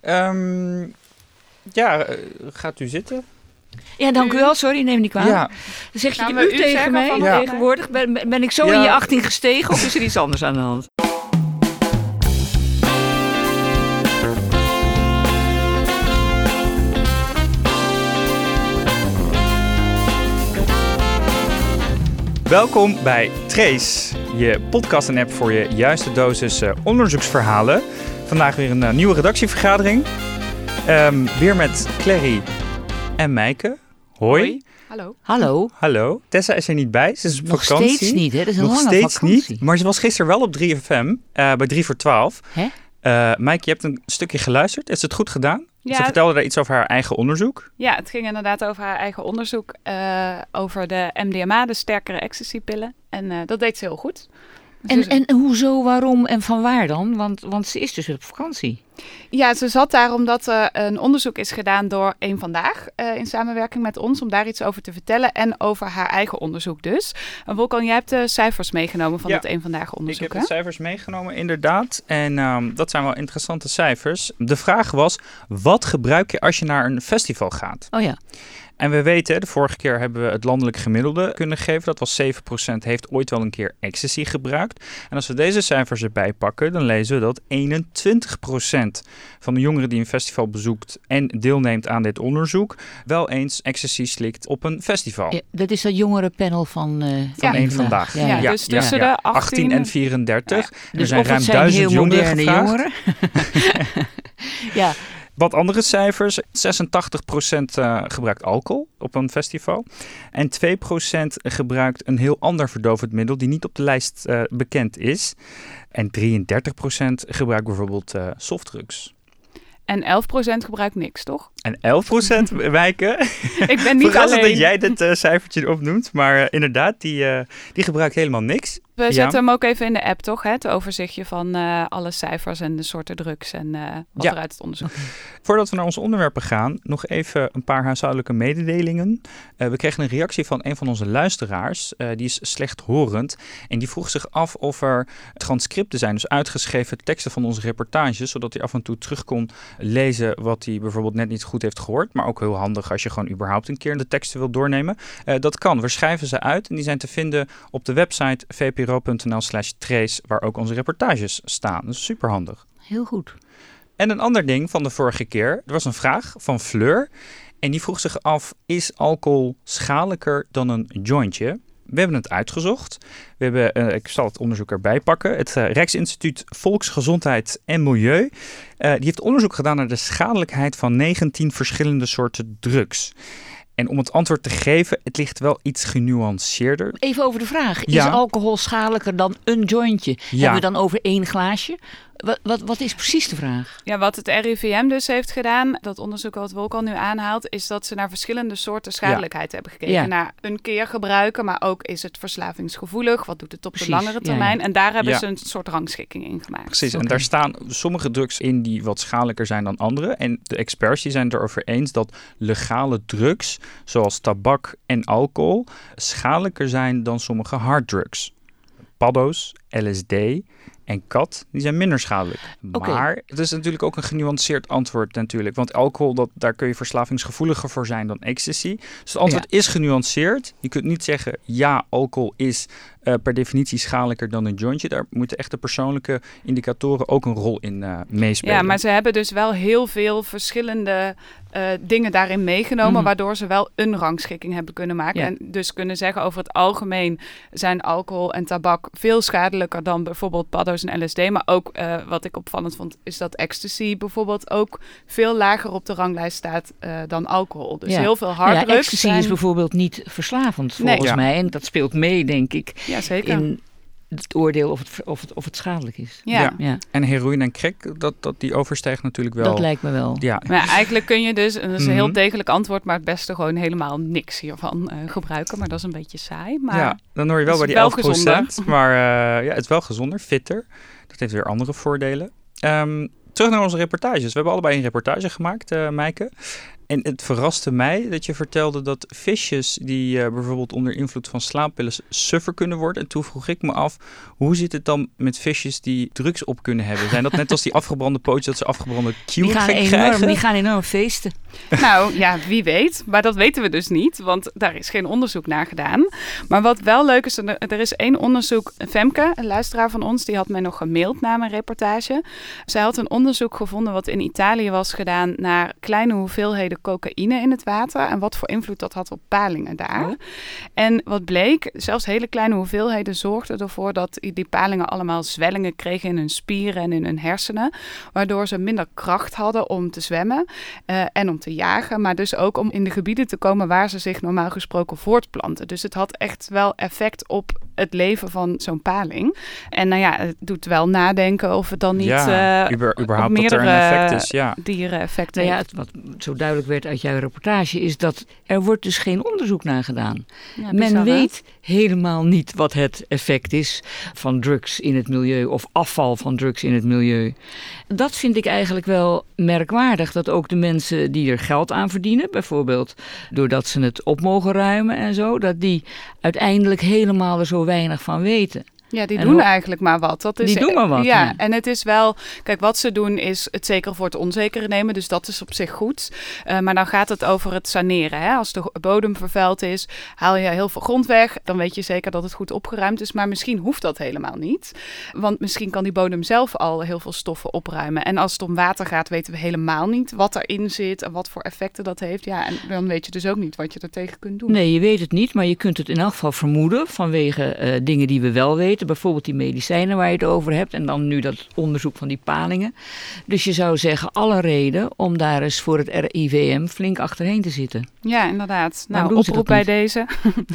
Ehm, ja, eh, gaat u zitten? Ja, dank u wel. Sorry, neem niet kwalijk. Ja, Dan zeg je Gaan de we u u tegen mij van- Ja. tegenwoordig. Ben, ik zo Ja. in je 18 gestegen of is er iets anders aan de hand? welkom bij Trace, je podcast en app voor je juiste dosis eh, onderzoeksverhalen. Vandaag weer een eh, nieuwe redactievergadering. Ehm, weer met Clary en Mijke. Hoi. Hallo. Hallo. Hallo. Tessa is er niet bij. Ze is op Nog vakantie. steeds niet, hè? Dat is een Nog lange steeds vakantie. niet. Maar ze was gisteren wel op 3FM, eh, bij 3 voor 12. Hè? Eh Mijke, je hebt een stukje geluisterd. Is het goed gedaan? Ze vertelde daar iets over haar eigen onderzoek. ja, het ging inderdaad over haar eigen onderzoek eh, over de MDMA, de sterkere ecstasypillen. En eh, dat deed ze heel goed. Dus En, ze- en hoezo, waarom en van waar dan? Want, want ze is dus op vakantie. Ja, ze zat daar omdat er een onderzoek is gedaan door Eén Vandaag eh, in samenwerking met ons om daar iets over te vertellen en over haar eigen onderzoek dus. En Wolkan, jij hebt de cijfers meegenomen van Ja. het Eén Vandaag Ik onderzoek, heb hè? de cijfers meegenomen, inderdaad. En ehm, dat zijn wel interessante cijfers. De vraag was, wat gebruik je als je naar een festival gaat? Oh ja. En we weten, de vorige keer hebben we het landelijk gemiddelde kunnen geven. Dat was 7% heeft ooit wel een keer ecstasy gebruikt. En als we deze cijfers erbij pakken, dan lezen we dat 21% van de jongeren die een festival bezoekt en deelneemt aan dit onderzoek, wel eens ecstasy slikt op een festival. ja. Dat is dat jongerenpanel van, eh Ja. Eén vandaag. Ja, Ja, ja. dus tussen de 18 18 en 34. Dus zijn of ruim duizend heel jongeren gevraagd. jongeren. ja, Wat andere cijfers. 86% eh, gebruikt alcohol op een festival. En 2% gebruikt een heel ander verdovend middel die niet op de lijst eh, bekend is. En 33% gebruikt bijvoorbeeld eh, softdrugs. En 11% gebruikt niks, toch? En 11% wijken. Ik ben niet alleen. dat jij dit eh, cijfertje opnoemt. Maar eh, inderdaad, die, eh, die gebruikt helemaal niks. We Ja. zetten hem ook even in de app, toch? Hè? Het overzichtje van alle cijfers en de soorten drugs en wat Ja. er uit het onderzoek Voordat we naar onze onderwerpen gaan, nog even een paar huishoudelijke mededelingen. We kregen een reactie van een van onze luisteraars. die is slechthorend. En die vroeg zich af of er transcripten zijn, dus uitgeschreven teksten van onze reportages. Zodat hij af en toe terug kon lezen wat hij bijvoorbeeld net niet goed heeft gehoord. Maar ook heel handig als je gewoon überhaupt een keer de teksten wil doornemen. Eh, dat kan. We schrijven ze uit en die zijn te vinden op de website vpro.nl slash trace, waar ook onze reportages staan. Dat is super handig. heel goed. En een ander ding van de vorige keer. Er was een vraag van Fleur. En die vroeg zich af: is alcohol schadelijker dan een jointje? We hebben het uitgezocht. We hebben, eh, ik zal het onderzoek erbij pakken. Het eh, Rijksinstituut Volksgezondheid en Milieu. eh, die heeft onderzoek gedaan naar de schadelijkheid van 19 verschillende soorten drugs. En om het antwoord te geven, het ligt wel iets genuanceerder. Even over de vraag. Ja. Is alcohol schadelijker dan een jointje? Ja. Hebben we dan over één glaasje? Wat, wat, wat is precies de vraag? Ja, wat het RIVM dus heeft gedaan, dat onderzoek wat Wolkan nu aanhaalt, is dat ze naar verschillende soorten schadelijkheid hebben gekeken. Ja. Naar een keer gebruiken, maar ook is het verslavingsgevoelig, wat doet het op Precies, de langere termijn. ja. En daar hebben Ja. ze een soort rangschikking in gemaakt. Precies, en daar staan sommige drugs in die wat schadelijker zijn dan andere. En de experts die zijn het erover eens dat legale drugs, zoals tabak en alcohol, schadelijker zijn dan sommige harddrugs. Paddo's, LSD en kat, die zijn minder schadelijk. Maar het is natuurlijk ook een genuanceerd antwoord natuurlijk. Want alcohol, dat, daar kun je verslavingsgevoeliger voor zijn dan ecstasy. Dus het antwoord is genuanceerd. Je kunt niet zeggen, ja, alcohol is eh, per definitie schadelijker dan een jointje. Daar moeten echt de persoonlijke indicatoren ook een rol in eh, meespelen. Ja, maar ze hebben dus wel heel veel verschillende eh, dingen daarin meegenomen, Mhm. waardoor ze wel een rangschikking hebben kunnen maken. Ja. En dus kunnen zeggen over het algemeen zijn alcohol en tabak veel schadelijker dan bijvoorbeeld paddo's en LSD. Maar ook eh, wat ik opvallend vond, is dat ecstasy bijvoorbeeld ook veel lager op de ranglijst staat eh, dan alcohol. Dus Ja. heel veel ja, harddrugs ecstasy zijn... is bijvoorbeeld niet verslavend volgens mij. En dat speelt mee, denk ik, Ja, zeker. in het oordeel of het, of het, of het schadelijk is. Ja. Ja. Ja, En heroïne en crack, dat, dat, die overstijgt natuurlijk wel. dat lijkt me wel. ja, Maar ja, eigenlijk kun je dus, en dat is een heel Mhm. degelijk antwoord, maar het beste gewoon helemaal niks hiervan eh, gebruiken. Maar dat is een beetje saai. Maar ja, dan hoor je wel bij die wel 11%. gezonder. Maar eh, ja, het is wel gezonder, fitter. Dat heeft weer andere voordelen. Ehm, terug naar onze reportages. We hebben allebei een reportage gemaakt, eh Maaike. En het verraste mij dat je vertelde dat visjes die eh, bijvoorbeeld onder invloed van slaappillen suffer kunnen worden. En toen vroeg ik me af, hoe zit het dan met visjes die drugs op kunnen hebben? Zijn dat net als die afgebrande pootjes dat ze afgebrande die gaan krijgen? enorm, Die gaan enorm feesten. Nou ja, wie weet. Maar dat weten we dus niet, want daar is geen onderzoek naar gedaan. Maar wat wel leuk is, er is één onderzoek. Femke, een luisteraar van ons, die had mij nog gemaild na mijn reportage. Zij had een onderzoek gevonden wat in Italië was gedaan naar kleine hoeveelheden cocaïne in het water en wat voor invloed dat had op palingen daar. Oh. En wat bleek, zelfs hele kleine hoeveelheden zorgden ervoor dat die palingen allemaal zwellingen kregen in hun spieren en in hun hersenen, waardoor ze minder kracht hadden om te zwemmen uh, en om te jagen, maar dus ook om in de gebieden te komen waar ze zich normaal gesproken voortplanten. Dus het had echt wel effect op het leven van zo'n paling. En nou ja, het doet wel nadenken of het dan niet ja, uh, überhaupt meerdere er effect is. Ja. dieren effect nou ja, wat zo duidelijk werd uit jouw reportage is dat er wordt dus geen onderzoek naar gedaan. Ja, Men weet helemaal niet wat het effect is van drugs in het milieu of afval van drugs in het milieu. Dat vind ik eigenlijk wel merkwaardig dat ook de mensen die er geld aan verdienen, bijvoorbeeld doordat ze het op mogen ruimen en zo, dat die uiteindelijk helemaal er zo weinig van weten. Ja, die doen eigenlijk maar wat. Dat is, die doen maar wat. Ja, en het is wel... Kijk, wat ze doen is het zeker voor het onzekere nemen. Dus dat is op zich goed. Uh, maar dan gaat het over het saneren. Hè? Als de bodem vervuild is, haal je heel veel grond weg. Dan weet je zeker dat het goed opgeruimd is. Maar misschien hoeft dat helemaal niet. Want misschien kan die bodem zelf al heel veel stoffen opruimen. En als het om water gaat, weten we helemaal niet wat erin zit. En wat voor effecten dat heeft. Ja, en dan weet je dus ook niet wat je er tegen kunt doen. Nee, je weet het niet. Maar je kunt het in elk geval vermoeden vanwege uh, dingen die we wel weten bijvoorbeeld die medicijnen waar je het over hebt. En dan nu dat onderzoek van die palingen. Dus je zou zeggen, alle reden om daar eens voor het RIVM flink achterheen te zitten. Ja, inderdaad. Nou, oproep bij deze.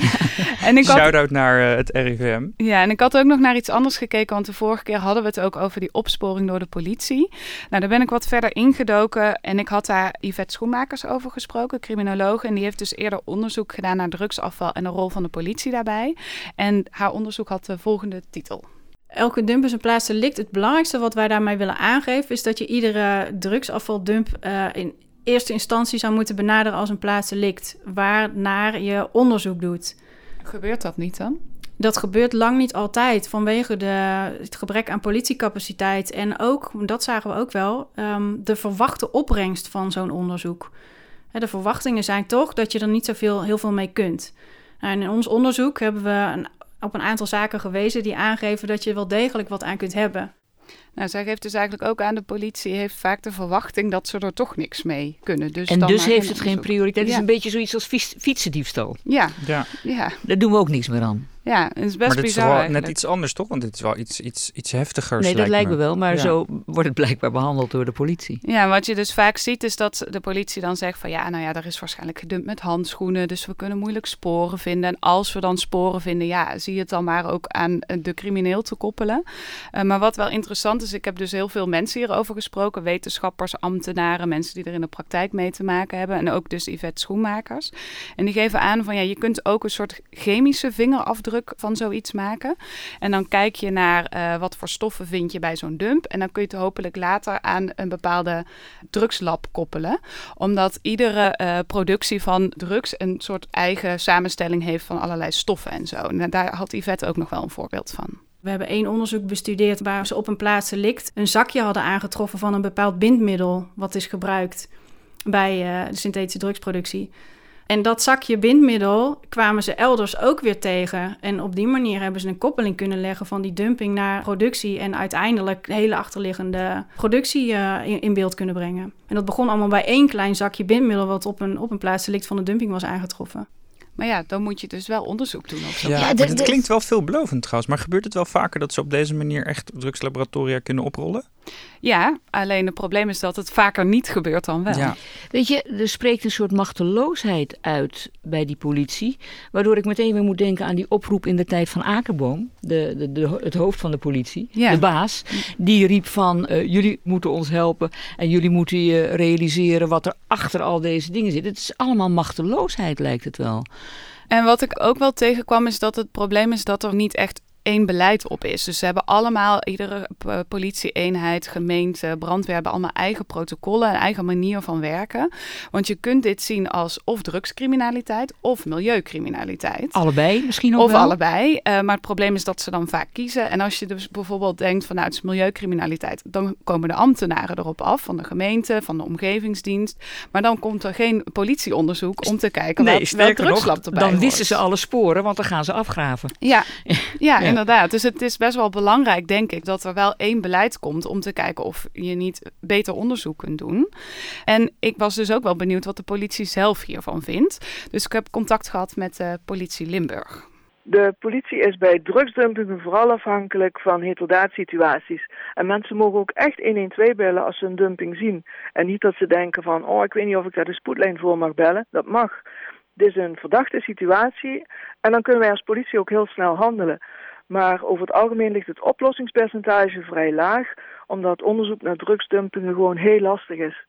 en ik had... Shout-out naar uh, het RIVM. Ja, en ik had ook nog naar iets anders gekeken. Want de vorige keer hadden we het ook over die opsporing door de politie. Nou, daar ben ik wat verder ingedoken. En ik had daar Yvette Schoenmakers over gesproken, criminoloog. En die heeft dus eerder onderzoek gedaan naar drugsafval en de rol van de politie daarbij. En haar onderzoek had de volgende titel. Elke dump is een delict. Het belangrijkste wat wij daarmee willen aangeven is dat je iedere drugsafvaldump uh, in eerste instantie zou moeten benaderen als een plaats delict, waarnaar je onderzoek doet. Gebeurt dat niet dan? Dat gebeurt lang niet altijd vanwege de, het gebrek aan politiecapaciteit en ook, dat zagen we ook wel, um, de verwachte opbrengst van zo'n onderzoek. De verwachtingen zijn toch dat je er niet zoveel heel veel mee kunt. Nou, en in ons onderzoek hebben we een op een aantal zaken gewezen die aangeven dat je wel degelijk wat aan kunt hebben. Nou, zij geeft dus eigenlijk ook aan de politie heeft vaak de verwachting dat ze er toch niks mee kunnen. Dus en dus heeft het geen prioriteit. Het is een beetje zoiets als fietsendiefstal. Ja. ja. ja. Daar doen we ook niks meer aan. Ja, het is best maar dit is wel net iets anders, toch? Want dit is wel iets, iets, iets heftigers. Nee, dat lijkt me, wel, maar zo wordt het blijkbaar behandeld door de politie. Ja, wat je dus vaak ziet is dat de politie dan zegt van ja, nou ja, er is waarschijnlijk gedumpt met handschoenen, dus we kunnen moeilijk sporen vinden. En als we dan sporen vinden, ja, zie je het dan maar ook aan de crimineel te koppelen. Uh, maar wat wel interessant is, ik heb dus heel veel mensen hierover gesproken, wetenschappers, ambtenaren, mensen die er in de praktijk mee te maken hebben en ook dus Yvette Schoenmakers. En die geven aan van ja, je kunt ook een soort chemische vingerafdruk van zoiets maken. En dan kijk je naar uh, wat voor stoffen vind je bij zo'n dump. En dan kun je het hopelijk later aan een bepaalde drugslab koppelen. Omdat iedere uh, productie van drugs een soort eigen samenstelling heeft van allerlei stoffen en zo. En daar had Yvette ook nog wel een voorbeeld van. We hebben één onderzoek bestudeerd waar ze op een plaats likt een zakje hadden aangetroffen van een bepaald bindmiddel wat is gebruikt bij uh, de synthetische drugsproductie. En dat zakje bindmiddel kwamen ze elders ook weer tegen. En op die manier hebben ze een koppeling kunnen leggen van die dumping naar productie. En uiteindelijk de hele achterliggende productie uh, in, in, beeld kunnen brengen. En dat begon allemaal bij één klein zakje bindmiddel, wat op een, op een plaats van de dumping was aangetroffen. Maar ja, dan moet je dus wel onderzoek doen. Op zo. Ja, ja het klinkt wel veelbelovend trouwens. Maar gebeurt het wel vaker dat ze op deze manier echt drugslaboratoria kunnen oprollen? Ja, alleen het probleem is dat het vaker niet gebeurt dan wel. Ja. Weet je, er spreekt een soort machteloosheid uit bij die politie. Waardoor ik meteen weer moet denken aan die oproep in de tijd van Akerboom. De, de, de het hoofd van de politie, ja. de baas. Die riep van, uh, jullie moeten ons helpen. En jullie moeten je realiseren wat er achter al deze dingen zit. Het is allemaal machteloosheid lijkt het wel. En wat ik ook wel tegenkwam is dat het probleem is dat er niet echt één beleid op is. Dus ze hebben allemaal, iedere politie-eenheid, gemeente, brandweer hebben allemaal eigen protocollen en eigen manier van werken. Want je kunt dit zien als of drugscriminaliteit of milieucriminaliteit. Allebei misschien ook Of wel? allebei. Uh, maar het probleem is dat ze dan vaak kiezen. En als je dus bijvoorbeeld denkt van nou, het is milieucriminaliteit, dan komen de ambtenaren erop af van de gemeente, van de omgevingsdienst. Maar dan komt er geen politieonderzoek om te kijken nee, wat, welk drugslab erbij Dan wisten ze alle sporen, want dan gaan ze afgraven. Ja, ja, ja, inderdaad. Dus het is best wel belangrijk, denk ik, dat er wel één beleid komt om te kijken of je niet beter onderzoek kunt doen. En ik was dus ook wel benieuwd wat de politie zelf hiervan vindt. Dus ik heb contact gehad met de politie Limburg. De politie is bij drugsdumpingen vooral afhankelijk van heterdaad-situaties. En mensen mogen ook echt 112 bellen als ze een dumping zien. En niet dat ze denken van, oh, ik weet niet of ik daar de spoedlijn voor mag bellen. Dat mag. Dit is een verdachte situatie en dan kunnen wij als politie ook heel snel handelen. Maar over het algemeen ligt het oplossingspercentage vrij laag, omdat onderzoek naar drugsdumpingen gewoon heel lastig is.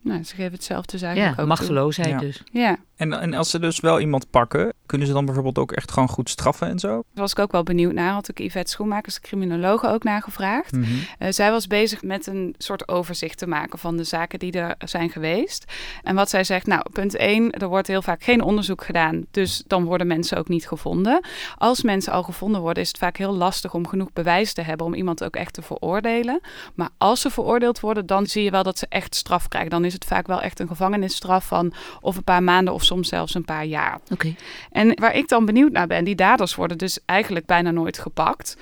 Nou, ze geven hetzelfde eigenlijk ja, ook machteloosheid toe. dus. Ja. En, en als ze dus wel iemand pakken, kunnen ze dan bijvoorbeeld ook echt gewoon goed straffen en zo? Daar was ik ook wel benieuwd naar. Had ik Yvette Schoenmakers, de criminologe, ook nagevraagd. Mm zij was bezig met een soort overzicht te maken van de zaken die er zijn geweest. En wat zij zegt, nou, punt 1, er wordt heel vaak geen onderzoek gedaan. Dus dan worden mensen ook niet gevonden. Als mensen al gevonden worden, is het vaak heel lastig om genoeg bewijs te hebben om iemand ook echt te veroordelen. Maar als ze veroordeeld worden, dan zie je wel dat ze echt straf krijgen. Dan is het vaak wel echt een gevangenisstraf van of een paar maanden of soms zelfs een paar jaar. Oké. En waar ik dan benieuwd naar ben, die daders worden dus eigenlijk bijna nooit gepakt.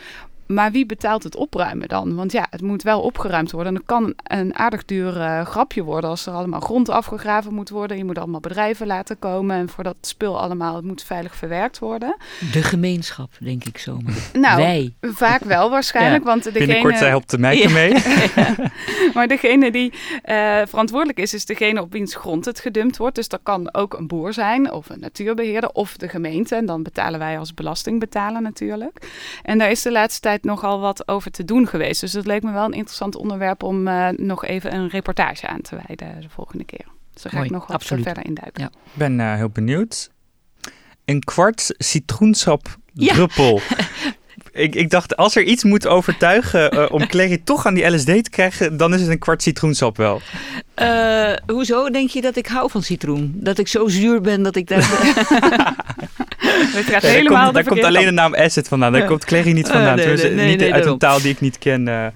Maar wie betaalt het opruimen dan? Want ja, het moet wel opgeruimd worden. En het kan een aardig duur uh, grapje worden als er allemaal grond afgegraven moet worden. Je moet allemaal bedrijven laten komen. En voor dat spul allemaal, het moet veilig verwerkt worden. De gemeenschap, denk ik zo. Nou, Wij. vaak wel waarschijnlijk. Want degene... Binnenkort zij helpt de ja. mee. maar degene die uh, verantwoordelijk is, is degene op wiens grond het gedumpt wordt. Dus dat kan ook een boer zijn of een natuurbeheerder of de gemeente. En dan betalen wij als belastingbetaler natuurlijk. En daar is de laatste tijd nogal wat over te doen geweest. Dus het leek me wel een interessant onderwerp om uh, nog even een reportage aan te wijden de volgende keer. Dus daar ga Mooi, ik nog wat absoluut. verder induiken. Ja. Ik ben uh, heel benieuwd. Een kwart citroensap druppel. Ik, ik, dacht, als er iets moet overtuigen uh, om Clary toch aan die LSD te krijgen, dan is het een kwart citroensap wel. Uh, hoezo denk je dat ik hou van citroen? Dat ik zo zuur ben dat ik daar... Het gaat Ja, helemaal daar komt, daar komt alleen de naam acid vandaan. Daar Ja. komt Clary niet vandaan. Uh, nee, Tenminste, nee, niet nee, uit daarom. een taal die ik niet ken. eh.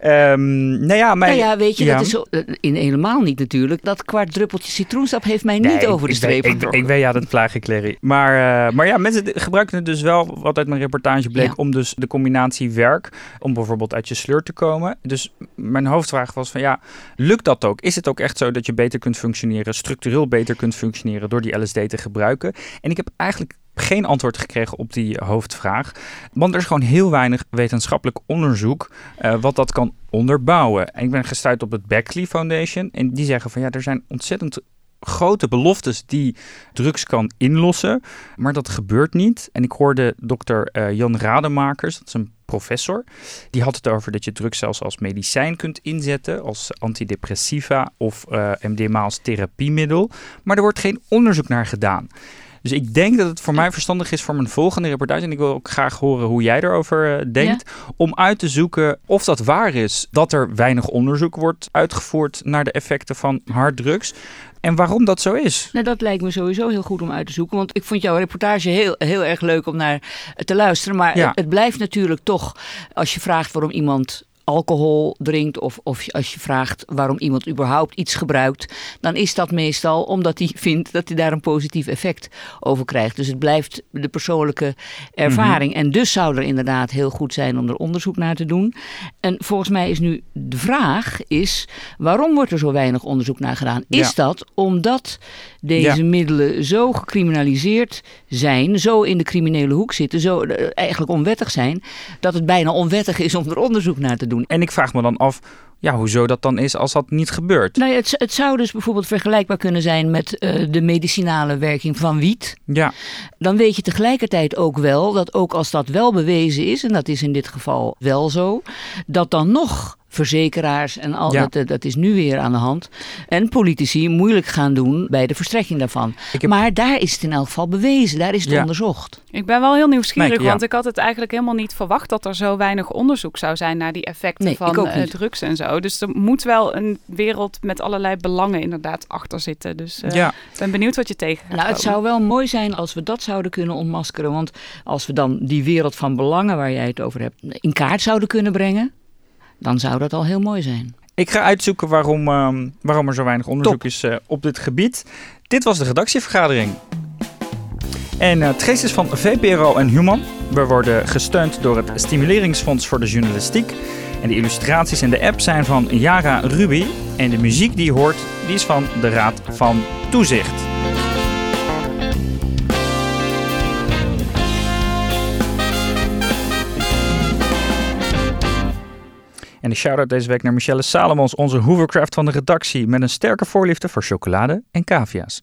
Ehm, nou ja, maar... Nou ja, weet je, ja. dat is zo, eh, in helemaal niet natuurlijk. Dat kwart druppeltje citroensap heeft mij Nee, niet over de ik streep weet- ik, getrokken. ik weet ja, dat plagen Clary. Maar, eh, maar ja, mensen gebruiken het dus wel, wat uit mijn reportage bleek, Ja. om dus de combinatie werk, om bijvoorbeeld uit je sleur te komen. Dus mijn hoofdvraag was van ja, lukt dat ook? Is het ook echt zo dat je beter kunt functioneren, structureel beter kunt functioneren door die LSD te gebruiken? En ik heb eigenlijk geen antwoord gekregen op die hoofdvraag. Want er is gewoon heel weinig wetenschappelijk onderzoek eh, wat dat kan onderbouwen. En ik ben gestuurd op het Beckley Foundation. En die zeggen van ja, er zijn ontzettend grote beloftes die drugs kan inlossen. Maar dat gebeurt niet. En ik hoorde dokter eh, Jan Rademakers, dat is een professor. Die had het over dat je drugs zelfs als medicijn kunt inzetten. Als antidepressiva of eh, MDMA als therapiemiddel. Maar er wordt geen onderzoek naar gedaan. Dus ik denk dat het voor mij verstandig is voor mijn volgende reportage. En ik wil ook graag horen hoe jij erover eh, denkt. Om uit te zoeken of dat waar is. Dat er weinig onderzoek wordt uitgevoerd naar de effecten van harddrugs. En waarom dat zo is. Nou, dat lijkt me sowieso heel goed om uit te zoeken. Want ik vond jouw reportage heel, heel erg leuk om naar te luisteren. Maar Ja. het, het blijft natuurlijk toch, als je vraagt waarom iemand alcohol drinkt of, of als je vraagt waarom iemand überhaupt iets gebruikt, dan is dat meestal omdat hij vindt dat hij daar een positief effect over krijgt. Dus het blijft de persoonlijke ervaring. En dus zou er inderdaad heel goed zijn om er onderzoek naar te doen. En volgens mij is nu de vraag is, waarom wordt er zo weinig onderzoek naar gedaan? Is Ja. dat omdat deze Ja. middelen zo gecriminaliseerd zijn, zo in de criminele hoek zitten, zo eh, eigenlijk onwettig zijn, dat het bijna onwettig is om er onderzoek naar te doen? En ik vraag me dan af, ja, hoezo dat dan is als dat niet gebeurt. Nou ja, het, het zou dus bijvoorbeeld vergelijkbaar kunnen zijn met eh, de medicinale werking van wiet. Ja, Dan weet je tegelijkertijd ook wel dat ook als dat wel bewezen is, en dat is in dit geval wel zo, dat dan nog verzekeraars en al dat, eh, dat is nu weer aan de hand. En politici moeilijk gaan doen bij de verstrekking daarvan. Maar daar is het in elk geval bewezen, daar is het onderzocht. Ik ben wel heel nieuwsgierig, want ik had het eigenlijk helemaal niet verwacht dat er zo weinig onderzoek zou zijn naar die effecten van uh, drugs en zo. Dus er moet wel een wereld met allerlei belangen inderdaad achter zitten. Dus uh, ja. ben benieuwd wat je tegen Nou, het zou wel mooi zijn als we dat zouden kunnen ontmaskeren. Want als we dan die wereld van belangen waar jij het over hebt in kaart zouden kunnen brengen dan zou dat al heel mooi zijn. Ik ga uitzoeken waarom, ehm, waarom er zo weinig onderzoek is uh, op dit gebied. Dit was de redactievergadering. En uh, het geest is van VPRO en Human. We worden gesteund door het Stimuleringsfonds voor de Journalistiek. En de illustraties en de app zijn van Yara Ruby. En de muziek die je hoort, die is van de Raad van Toezicht. En de shout-out deze week naar Michelle Salomons, onze Hoovercraft van de redactie, met een sterke voorliefde voor chocolade en cavia's.